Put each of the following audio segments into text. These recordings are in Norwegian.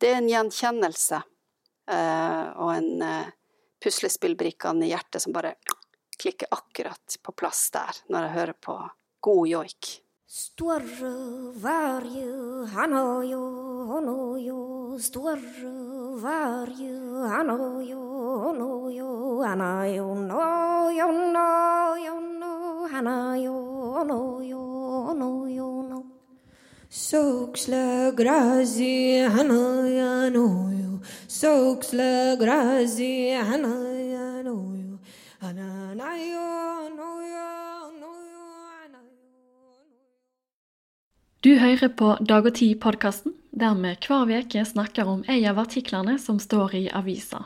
det er en gjenkjennelse eh, og en eh, puslespillbrikkene i hjertet som bare klikker akkurat på plass der, når jeg hører på god joik. Større var han har jo, han har jo. Større var jo, han har jo, han har jo. Han har jo, nå, jo, nå, jo, nå. Han har jo, nå. Jo, nå, jo. Nå, jo. Han har jo, nå. Du hører på Dag og Tid-podkasten, der vi hver uke snakker om en av artiklene som står i avisa.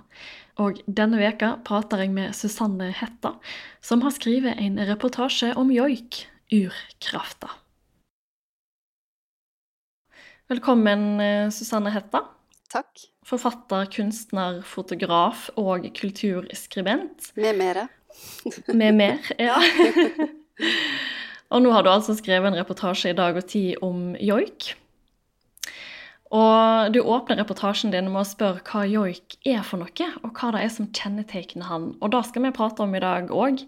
Og denne veka prater jeg med Susanne Hetta, som har skrevet en reportasje om joik, urkrafta. Velkommen, eh, Susanne Hetta. Takk. Forfatter, kunstner, fotograf og kulturskribent. Med mere. Med mer, ja. og nå har du altså skrevet en reportasje i Dag og Tid om joik. Og du åpner reportasjen din med å spørre hva joik er for noe, og hva det er som kjennetegner han. Og det skal vi prate om i dag òg.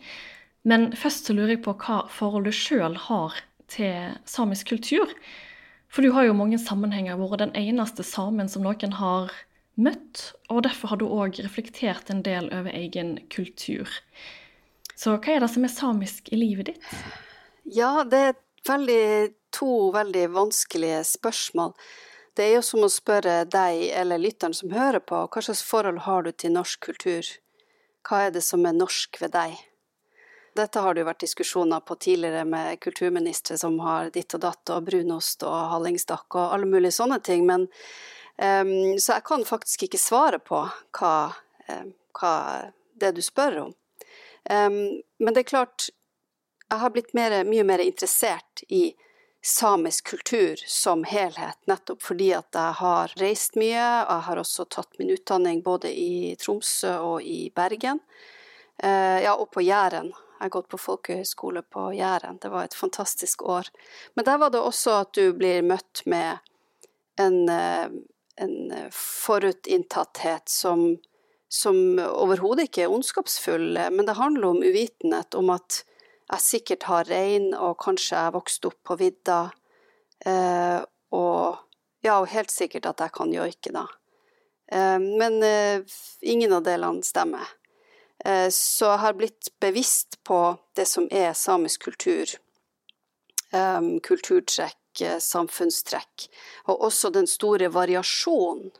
Men først så lurer jeg på hva forhold du sjøl har til samisk kultur. For du har jo mange sammenhenger vært den eneste samen som noen har møtt, og derfor har du òg reflektert en del over egen kultur. Så hva er det som er samisk i livet ditt? Ja, det er veldig, to veldig vanskelige spørsmål. Det er jo som å spørre deg eller lytteren som hører på, hva slags forhold har du til norsk kultur? Hva er det som er norsk ved deg? Dette har det jo vært diskusjoner på tidligere med kulturministre som har ditt og datt og brunost og hallingstakk og alle mulige sånne ting, men um, Så jeg kan faktisk ikke svare på hva, um, hva det du spør om. Um, men det er klart, jeg har blitt mer, mye mer interessert i samisk kultur som helhet, nettopp fordi at jeg har reist mye. Jeg har også tatt min utdanning både i Tromsø og i Bergen. Uh, ja, og på Jæren. Jeg har gått på folkehøyskole på Jæren. Det var et fantastisk år. Men der var det også at du blir møtt med en, en forutinntatthet som, som overhodet ikke er ondskapsfull, men det handler om uvitenhet, om at jeg sikkert har rein, og kanskje jeg vokste opp på vidda, eh, og ja, og helt sikkert at jeg kan joike, da. Eh, men eh, ingen av delene stemmer. Eh, så har blitt bevisst på det som er samisk kultur. Eh, kulturtrekk, eh, samfunnstrekk, og også den store variasjonen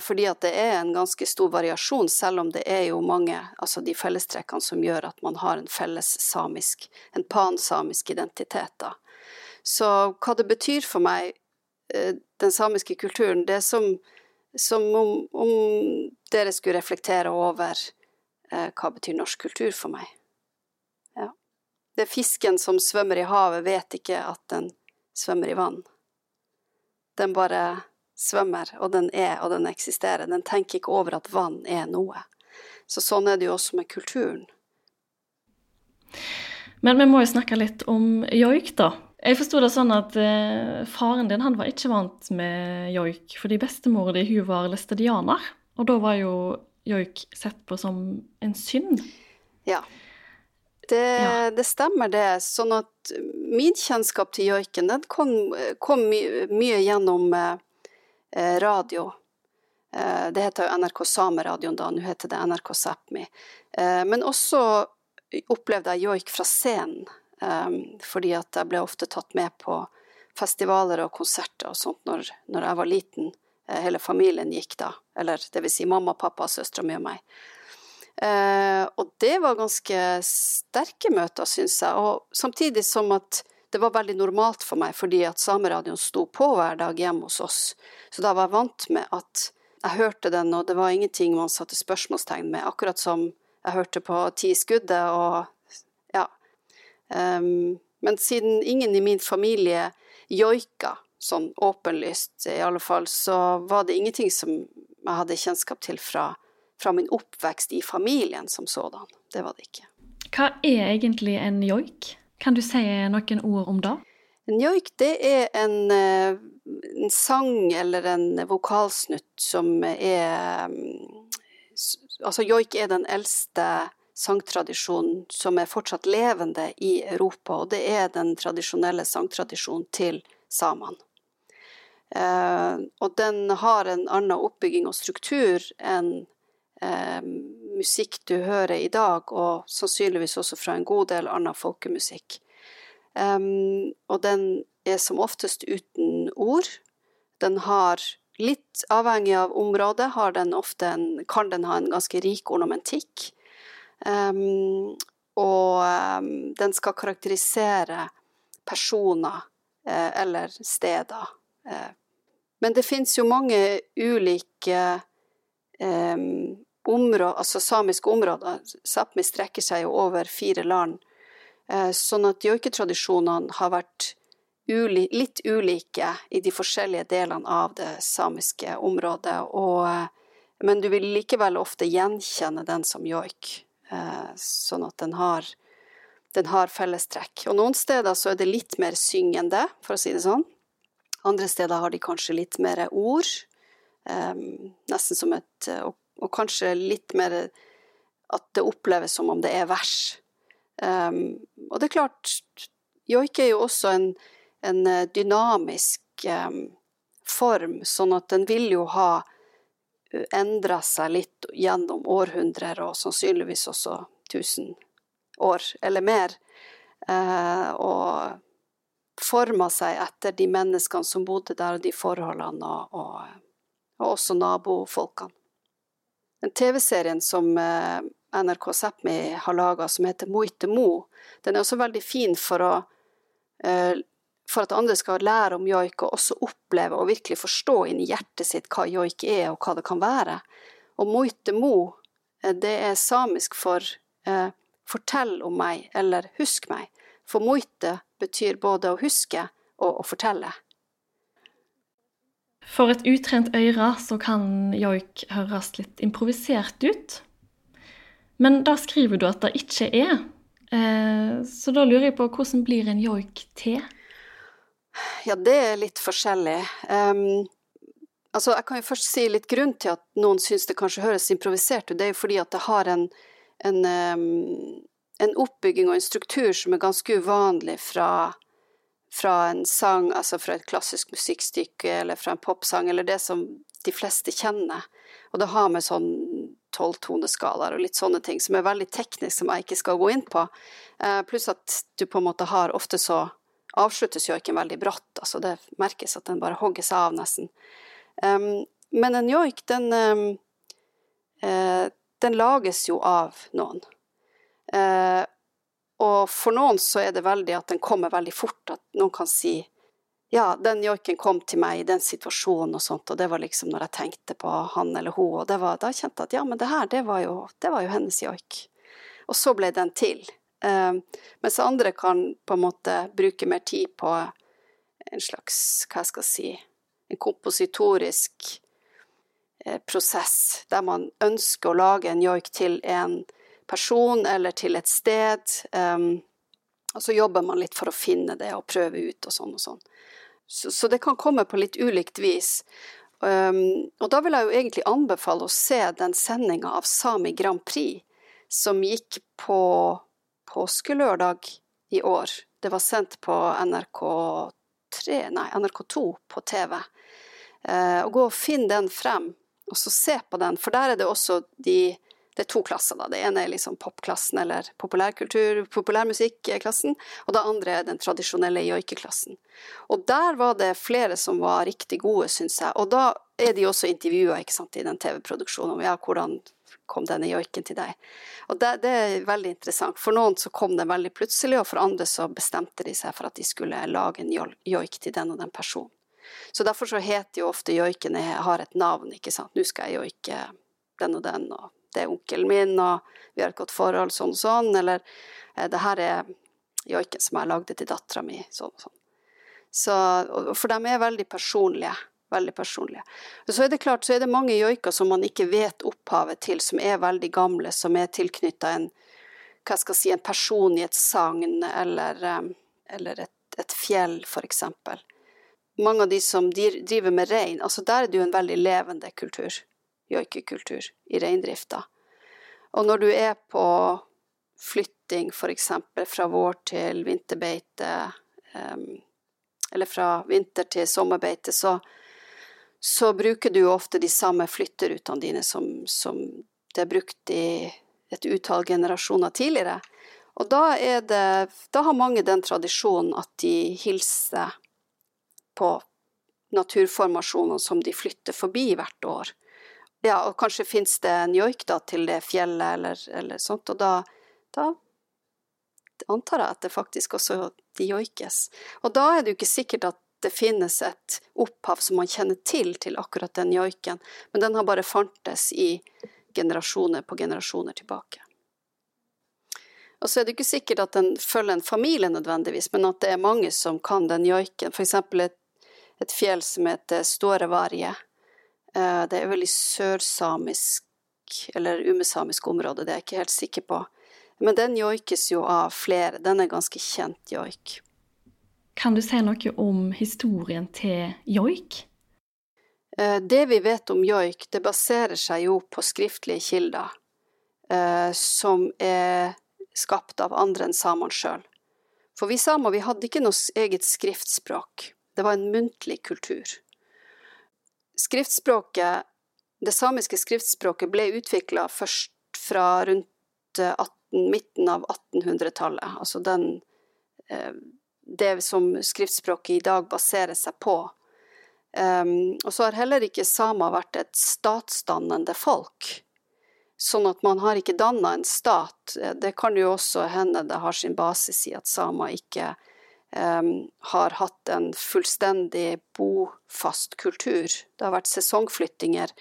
fordi at det er en ganske stor variasjon, selv om det er jo mange, altså de fellestrekkene som gjør at man har en felles samisk, en pansamisk identitet, da. Så hva det betyr for meg, den samiske kulturen, det er som, som om, om, dere skulle reflektere over eh, hva betyr norsk kultur for meg. Ja. Det er fisken som svømmer i havet, vet ikke at den svømmer i vann. Den bare svømmer, og den er, og den eksisterer. Den tenker ikke over at vann er noe. Så sånn er det jo også med kulturen. Men vi må jo snakke litt om joik, da. Jeg forsto det sånn at eh, faren din han var ikke vant med joik, fordi bestemora di hun var læstadianer. Og da var jo joik sett på som en synd. Ja. Det, ja. det, stemmer, det. Sånn at min kjennskap til joiken, den kom, kom mye, mye gjennom eh, radio. Eh, det heter jo NRK Sameradioen da, nå heter det NRK Sápmi. Eh, men også opplevde jeg joik fra scenen, eh, fordi at jeg ble ofte tatt med på festivaler og konserter og sånt når, når jeg var liten. Eh, hele familien gikk da, eller det vil si mamma, pappa, søstera mi og meg. Eh, og det var ganske sterke møter, syns jeg, og samtidig som at det var veldig normalt for meg, fordi at Sameradioen sto på hver dag hjemme hos oss. Så da var jeg vant med at jeg hørte den, og det var ingenting man satte spørsmålstegn med, akkurat som jeg hørte på Ti skuddet og ja. Um, men siden ingen i min familie joika, sånn åpenlyst i alle fall, så var det ingenting som jeg hadde kjennskap til fra, fra min oppvekst i familien som sådan. Det var det ikke. Hva er egentlig en joik? Kan du si noen ord om det? En joik det er en, en, sang eller en vokalsnutt som er Altså joik er den eldste sangtradisjonen som er fortsatt levende i Europa, og det er den tradisjonelle sangtradisjonen til samene. Eh, og den har en annen oppbygging og struktur enn eh, musikk du hører i dag, og sannsynligvis også fra en god del annen folkemusikk. Um, og den er som oftest uten ord. Den har, litt avhengig av området, den en, kan den ha en ganske rik ornamentikk. Um, og um, den skal karakterisere personer eh, eller steder Eh, men det finnes jo mange ulike eh, områder, altså samiske områder. Sápmi strekker seg jo over fire land. Eh, sånn at joiketradisjonene har vært uli litt ulike i de forskjellige delene av det samiske området. Og, eh, men du vil likevel ofte gjenkjenne den som joik, uh, sånn at den har, den har fellestrekk. Og noen steder så er det litt mer syngende, for å si det sånn. Andre steder har de kanskje litt mer ord, um, nesten som et og, og, kanskje litt mer at det oppleves som om det er vers. Um, og det er klart, joik er jo også en, en eh, dynamisk um, form, sånn at den vil jo ha eh, endra seg litt gjennom århundrer, og sannsynligvis også tusen år eller mer. Uh, og forma seg etter de menneskene som bodde der, og de forholdene, og, og, og også nabofolkene. Den TV-serien som eh, NRK Sápmi har laga, som heter Moite Mo, den er også veldig fin for, å, eh, for at andre skal lære om joik, og også oppleve og virkelig forstå inni hjertet sitt hva joik er, og hva det kan være. Og Moite Mo, eh, det er samisk for 'fortell om meg' eller 'husk meg'. For moite betyr både å huske og å fortelle. For et utrent øre så kan joik høres litt improvisert ut. Men da skriver du at det ikke er. Eh, så da lurer jeg på hvordan blir en joik til? Ja, det er litt forskjellig. Um, altså, jeg kan jo først si litt grunn til at noen syns det kanskje høres improvisert ut. Det er jo fordi at det har en, en um, en oppbygging og en struktur som er ganske uvanlig fra, fra en sang, altså fra et klassisk musikkstykke eller fra en popsang, eller det som de fleste kjenner. Og det har med sånn tolvtoneskalaer og litt sånne ting som er veldig teknisk, som jeg ikke skal gå inn på. Eh, pluss at du på en måte har Ofte så avsluttes joiken veldig brått, altså det merkes at den bare hogges av, nesten. Um, men en joik, den, um, uh, den lages jo av noen. Eh, og for noen så er det veldig at den kommer veldig fort, at noen kan si ja, den joiken kom til meg i den situasjonen og sånt, og det var liksom når jeg tenkte på han eller hun, og var, da kjente jeg at ja, men det her, det var jo, det var jo hennes joik. Og så ble den til. Eh, mens andre kan på en måte bruke mer tid på en slags, hva jeg skal si, en kompositorisk eh, prosess, der man ønsker å lage en joik til en person eller til et sted. Um, og så jobber man litt for å finne det og prøve ut og sånn og sånn. Så, så det kan komme på litt ulikt vis. Um, og da vil jeg jo egentlig anbefale å se den sendinga av Sami Grand Prix som gikk på påskelørdag i år. Det var sendt på NRK3, nei, NRK2 på TV. Uh, og gå og finn den frem, og så se på den, for der er det også de det er to klasser, da. Det ene er liksom popklassen eller populærkultur, populærmusikklassen, og det andre er den tradisjonelle joikeklassen. Og der var det flere som var riktig gode, syns jeg. Og da er de også intervjua i den TV-produksjonen om ja, hvordan kom denne joiken til deg. Og det, det, er veldig interessant. For noen så kom den veldig plutselig, og for andre så bestemte de seg for at de skulle lage en joik til den og den personen. Så derfor så heter jo ofte joikene har et navn, ikke sant. Nå skal jeg joike den og den, og det er onkelen min, og vi har et godt forhold, sånn og sånn, eller eh, det her er joiken som jeg lagde til dattera mi, sånn og sånn. Så, for de er veldig personlige. Veldig personlige. Og så er det klart, så er det mange joiker som man ikke vet opphavet til, som er veldig gamle, som er tilknytta en hva skal jeg si, en person i et sagn eller, eh, eller et, et fjell, f.eks. Mange av de som driver med rein, altså der er det jo en veldig levende kultur, joikekultur, i reindrifta. Og når du er på flytting, f.eks. fra vår til vinterbeite, eller fra vinter til sommerbeite, så, så bruker du ofte de samme flytterutene dine som, som det er brukt i et utall generasjoner tidligere. Og da, det, da har mange den tradisjonen at de hilser på naturformasjoner som de flytter forbi hvert år. Ja, og kanskje fins det en joik da til det fjellet eller, eller sånt, og da, da, antar jeg at det faktisk også de joikes. Og da er det jo ikke sikkert at det finnes et opphav som man kjenner til til akkurat den joiken, men den har bare fantes i generasjoner på generasjoner tilbake. Og så er det ikke sikkert at den følger en familie nødvendigvis, men at det er mange som kan den joiken. For eksempel et, et fjell som heter Stårevarje. Eh, det er veldig sørsamisk eller umesamisk område, det er jeg ikke helt sikker på. Men den joikes jo av flere. Den er ganske kjent joik. Kan du si noe om historien til joik? Eh, det vi vet om joik, det baserer seg jo på skriftlige kilder, eh, som er skapt av andre enn samene sjøl. For vi samer vi hadde ikke noe eget skriftspråk, det var en muntlig kultur. Skriftspråket, det samiske skriftspråket ble utvikla først fra rundt 18, eh, midten av 1800-tallet, altså den, eh, det som skriftspråket i dag baserer seg på. Um, og så har heller ikke samer vært et statsdannende folk. Sånn at man har ikke danna en stat. Det kan jo også hende det har sin basis i at samer ikke har hatt en fullstendig bofast kultur. Det har vært sesongflyttinger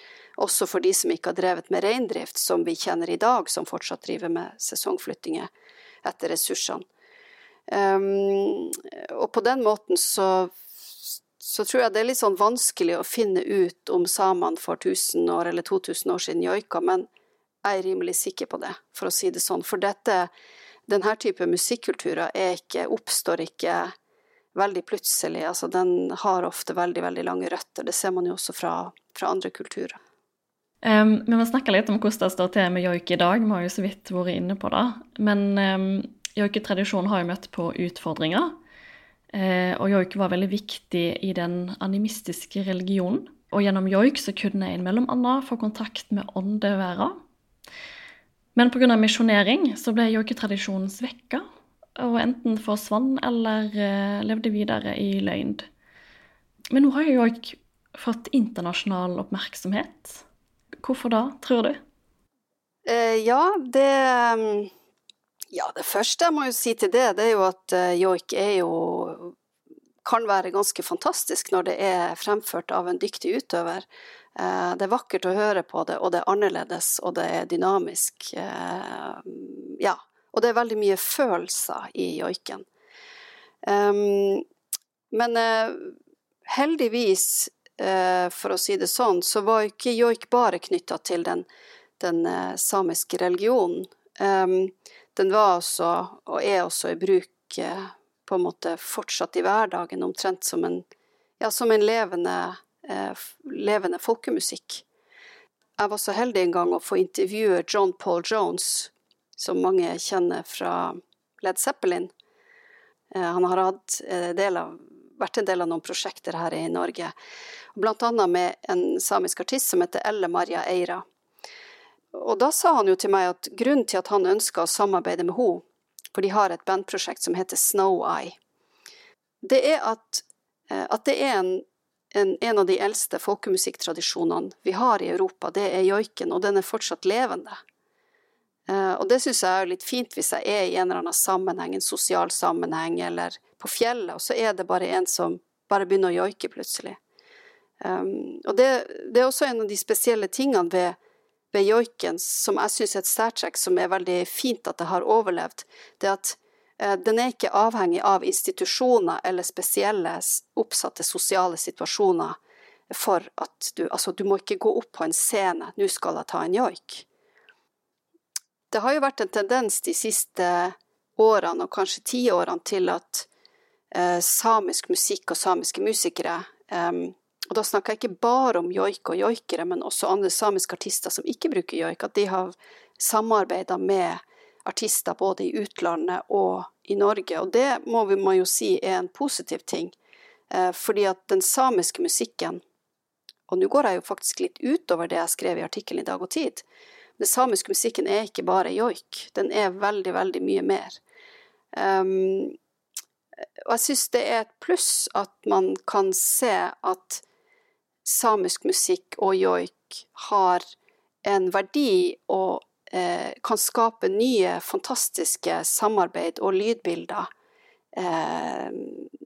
også for de som ikke har drevet med reindrift, som vi kjenner i dag, som fortsatt driver med sesongflyttinger etter ressursene. Og på den måten så så tror jeg det er litt sånn vanskelig å finne ut om samene for 1000 år eller 2000 år siden joika, men jeg er rimelig sikker på det, for å si det sånn. For dette, denne type musikkulturer ikke, oppstår ikke veldig plutselig. Altså, den har ofte veldig, veldig lange røtter. Det ser man jo også fra, fra andre kulturer. Um, vi må snakke litt om hvordan det står til med joik i dag. Vi har jo så vidt vært inne på det. Men um, joiketradisjonen har jo møtt på utfordringer. Uh, og joik var veldig viktig i den animistiske religionen. Og gjennom joik så kunne en mellom annet få kontakt med åndeværa men pga. misjonering så ble joiketradisjonen svekka, og enten forsvant eller uh, levde videre i løgn. Men nå har jo joik fått internasjonal oppmerksomhet. Hvorfor da, tror du? Eh, ja, det um, Ja, det første jeg må jo si til det, det er jo at uh, joik er jo kan være ganske fantastisk når det er fremført av en dyktig utøver. Eh, det er vakkert å høre på det, og det er annerledes, og det er dynamisk. Eh, ja. Og det er veldig mye følelser i joiken. Men eh, heldigvis, for å si det sånn, så var ikke joik bare knytta til den, den samiske religionen. Den var også, og er også i bruk på en måte fortsatt i hverdagen, omtrent som en, ja, som en levende levende folkemusikk. Jeg var så heldig en gang å få intervjue John Paul Jones, som mange kjenner fra Led Zeppelin. Eh, han har eh, del av, vært en del av noen prosjekter her i Norge, blant annet med en samisk artist som heter Elle Maria Eira. Og da sa han jo til meg at grunnen til at han ønska å samarbeide med henne, for de har et bandprosjekt som heter Snow Eye, det er at, at det er en en, en, av de eldste folkemusikktradisjonene vi har i Europa, det er joiken, og den er fortsatt levende. Uh, og det syns jeg er litt fint hvis jeg er i en eller annen sammenheng, en sosial sammenheng, eller på fjellet, og så er det bare en som bare begynner å joike plutselig. Um, og det, det, er også en av de spesielle tingene ved, ved joiken som jeg syns er et særtrekk som er veldig fint at det har overlevd. Det at Eh, den er ikke avhengig av institusjoner eller spesielle oppsatte sosiale situasjoner for at du Altså, du må ikke gå opp på en scene 'nå skal jeg ta en joik'. Det har jo vært en tendens de siste årene, og kanskje tiårene, til at eh, samisk musikk og samiske musikere. eh, og da snakker jeg ikke bare om joik og joikere, men også andre samiske artister som ikke bruker joik, at de har samarbeida med artister både i utlandet og i Norge. Og det må vi må jo si er en positiv ting, eh, fordi at den samiske musikken Og nå går jeg jo faktisk litt utover det jeg skrev i artikkelen i Dag og Tid. Den samiske musikken er ikke bare joik, den er veldig, veldig mye mer. Um, og jeg syns det er et pluss at man kan se at samisk musikk og joik har en verdi og kan skape nye, fantastiske samarbeid og lydbilder eh,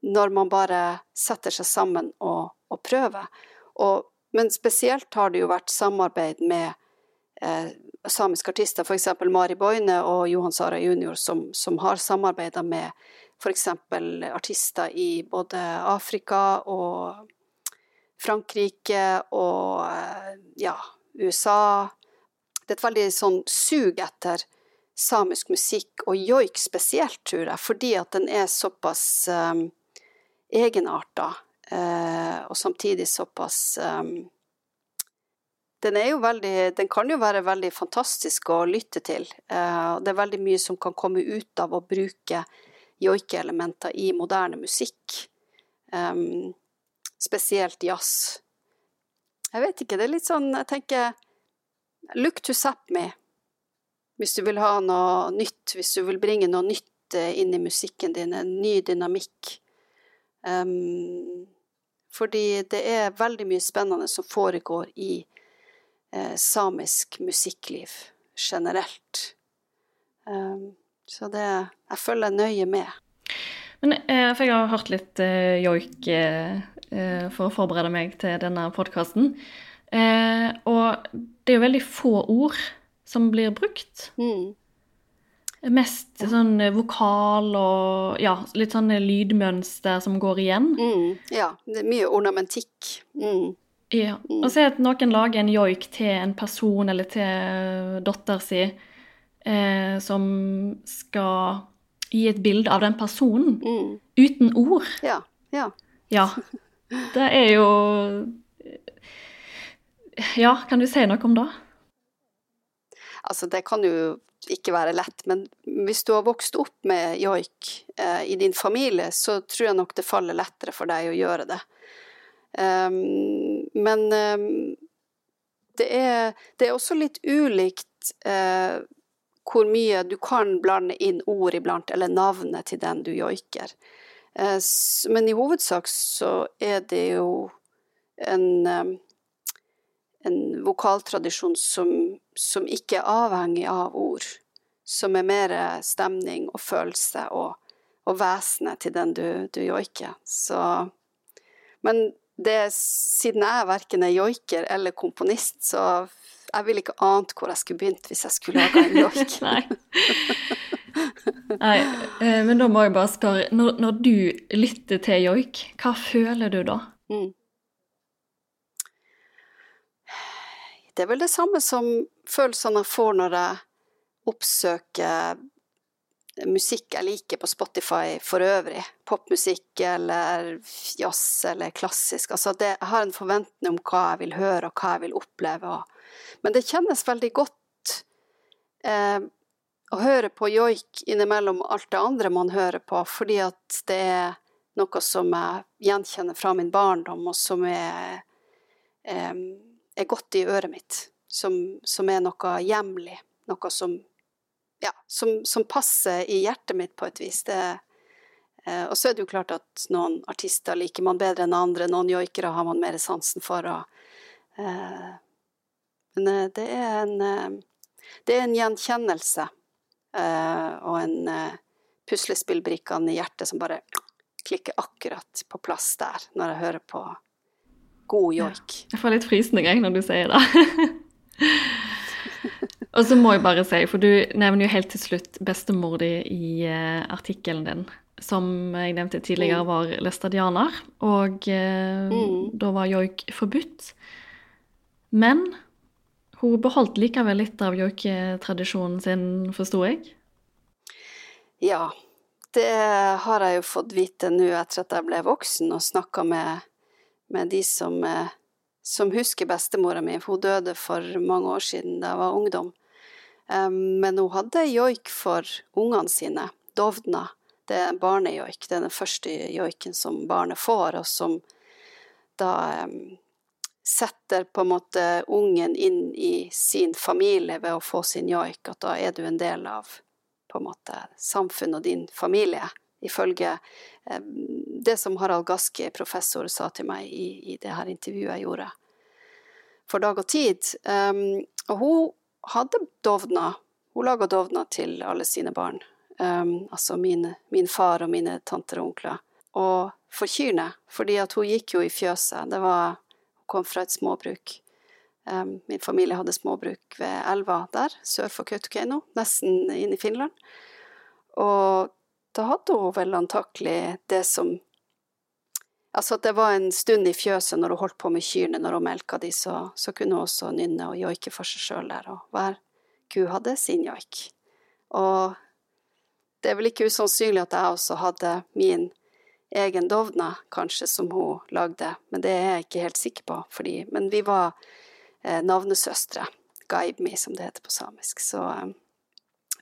når man bare setter seg sammen og, og prøver. Og, men spesielt har det jo vært samarbeid med eh, samiske artister, f.eks. Mari Boine og Johan Sara jr., som, som har samarbeida med f.eks. artister i både Afrika og Frankrike og eh, ja, USA. Et veldig sånn sug etter samisk musikk, og joik spesielt, tror jeg, fordi at den er såpass um, egenarta, uh, og samtidig såpass um, den, er jo veldig, den kan jo være veldig fantastisk å lytte til. Uh, det er veldig mye som kan komme ut av å bruke joikeelementer i moderne musikk. Um, spesielt jazz. Jeg vet ikke, det er litt sånn Jeg tenker Look to Sápmi hvis du vil ha noe nytt, hvis du vil bringe noe nytt eh, inn i musikken din, en ny dynamikk. Um, fordi det er veldig mye spennende som foregår i eh, samisk musikkliv generelt. Um, så det Jeg følger nøye med. Men, eh, for jeg har hørt litt eh, joik eh, Eh, for å forberede meg til denne podkasten. Eh, og det er jo veldig få ord som blir brukt. Mm. Mest sånn vokal og ja, litt sånn lydmønster som går igjen. Mm, ja, det er mye ornamentikk. Mm. Ja. Og så er at noen lager en joik til en person eller til datter si eh, som skal gi et bilde av den personen mm. uten ord. Ja, ja. ja. Det er jo Ja, kan du si noe om det? Altså, det kan jo ikke være lett, men hvis du har vokst opp med joik eh, i din familie, så tror jeg nok det faller lettere for deg å gjøre det. Um, men um, det, er, det, er, også litt ulikt uh, hvor mye du kan blande inn ord iblant, eller navnet til den du joiker. Eh, men i hovedsak så er det jo en, eh, en vokaltradisjon som, som, ikke er avhengig av ord. Som er mer stemning og følelse og, og vesenet til den du, du joiker. Så Men det, siden jeg verken er joiker eller komponist, så jeg ville ikke ant hvor jeg skulle begynt hvis jeg skulle lage en joik. Nei, Nei. men da må jeg bare spørre, når, når du lytter til joik, hva føler du da? Mm. Det er vel det samme som følelsene jeg får når jeg oppsøker musikk jeg liker på Spotify for øvrig. Popmusikk eller jazz eller klassisk. Altså det, jeg har en forventning om hva jeg vil høre og hva jeg vil oppleve. Men det kjennes veldig godt eh, å høre på joik innimellom alt det andre man hører på, fordi at det er noe som jeg gjenkjenner fra min barndom, og som er, er godt i øret mitt. Som, som er noe hjemlig. Noe som, ja, som, som, passer i hjertet mitt på et vis. Det, eh, og så er det jo klart at noen artister liker man bedre enn andre, noen joikere har man mer sansen for. Og, eh, men eh, det er en, eh, det er en gjenkjennelse Eh, og en puslespillbrikkene i hjertet som bare klikker akkurat på plass der, når jeg hører på god joik. Ja, jeg får litt frysninger når du sier det. og så må jeg bare si, for du nevner jo helt til slutt bestemor di i uh, artikkelen din, som jeg nevnte tidligere mm. var læstadianer, og uh, mm. da var joik forbudt. Men hun beholdt likevel litt av joiketradisjonen sin, forsto jeg? Ja, det har jeg jo fått vite nå etter at jeg ble voksen og snakka med, med, de som, eh, som husker bestemora mi. Hun døde for mange år siden da jeg var ungdom. Men hun hadde joik for ungene sine, Dovna. Det er barnejoik. Det er den første joiken som barnet får, og som da setter på en måte ungen inn i sin familie ved å få sin joik, at da er du en del av på en måte samfunnet og din familie, ifølge eh, det som Harald Gaski, professor, sa til meg i, i det her intervjuet jeg gjorde for Dag og Tid. Um, og hun hadde dovna, hun laga dovna til alle sine barn, um, altså min, min, far og mine tanter og onkler. Og for kyrne, fordi at hun gikk jo i fjøset. Det var hun kom fra et småbruk. Um, min familie hadde småbruk ved elva der, sør for Kautokeino, nesten inn i Finland. Og da hadde hun vel antakelig det som Altså det var en stund i fjøset når hun holdt på med kyrne, når hun melka de, så, så kunne hun også nynne og joike for seg sjøl der, og hver ku hadde sin joik. Og det er vel ikke usannsynlig at jeg også hadde min egen dovna, kanskje, som hun lagde, men det er jeg ikke helt sikker på. Fordi, men vi var eh, navnesøstre. Gaibmi, som det heter på samisk. Så, eh,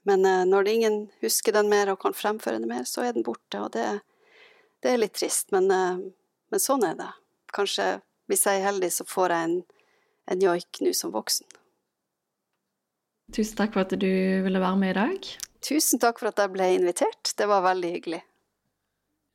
men eh, når ingen husker den mer og kan fremføre den mer, så er den borte, og det, det er litt trist. Men, eh, men, sånn er det. Kanskje, hvis jeg er heldig, så får jeg en, en joik nå som voksen. Tusen takk for at du ville være med i dag. Tusen takk for at jeg ble invitert. Det var veldig hyggelig.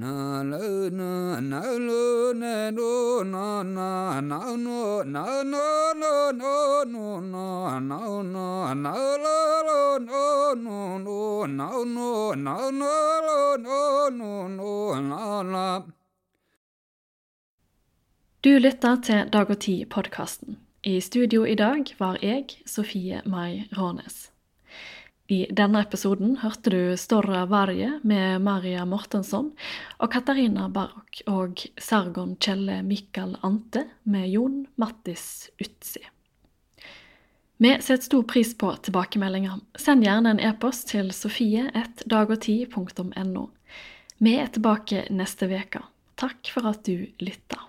na lo na na lo na no na na na no na no no no no na na no na lo lo no no no na no na no lo no no no na na Du lytter til Dag og Tid-podkasten. I studio i dag var jeg, Sofie Mai Rånes. I denne episoden hørte du Storra Varje med Maria Mortensson og Katarina Barok og Sargon Kjelle Mikael Ante med Jon Mattis Utsi. Vi setter stor pris på tilbakemeldinger. Send gjerne en e-post til sofie1dagogti.no. Vi er tilbake neste uke. Takk for at du lytta.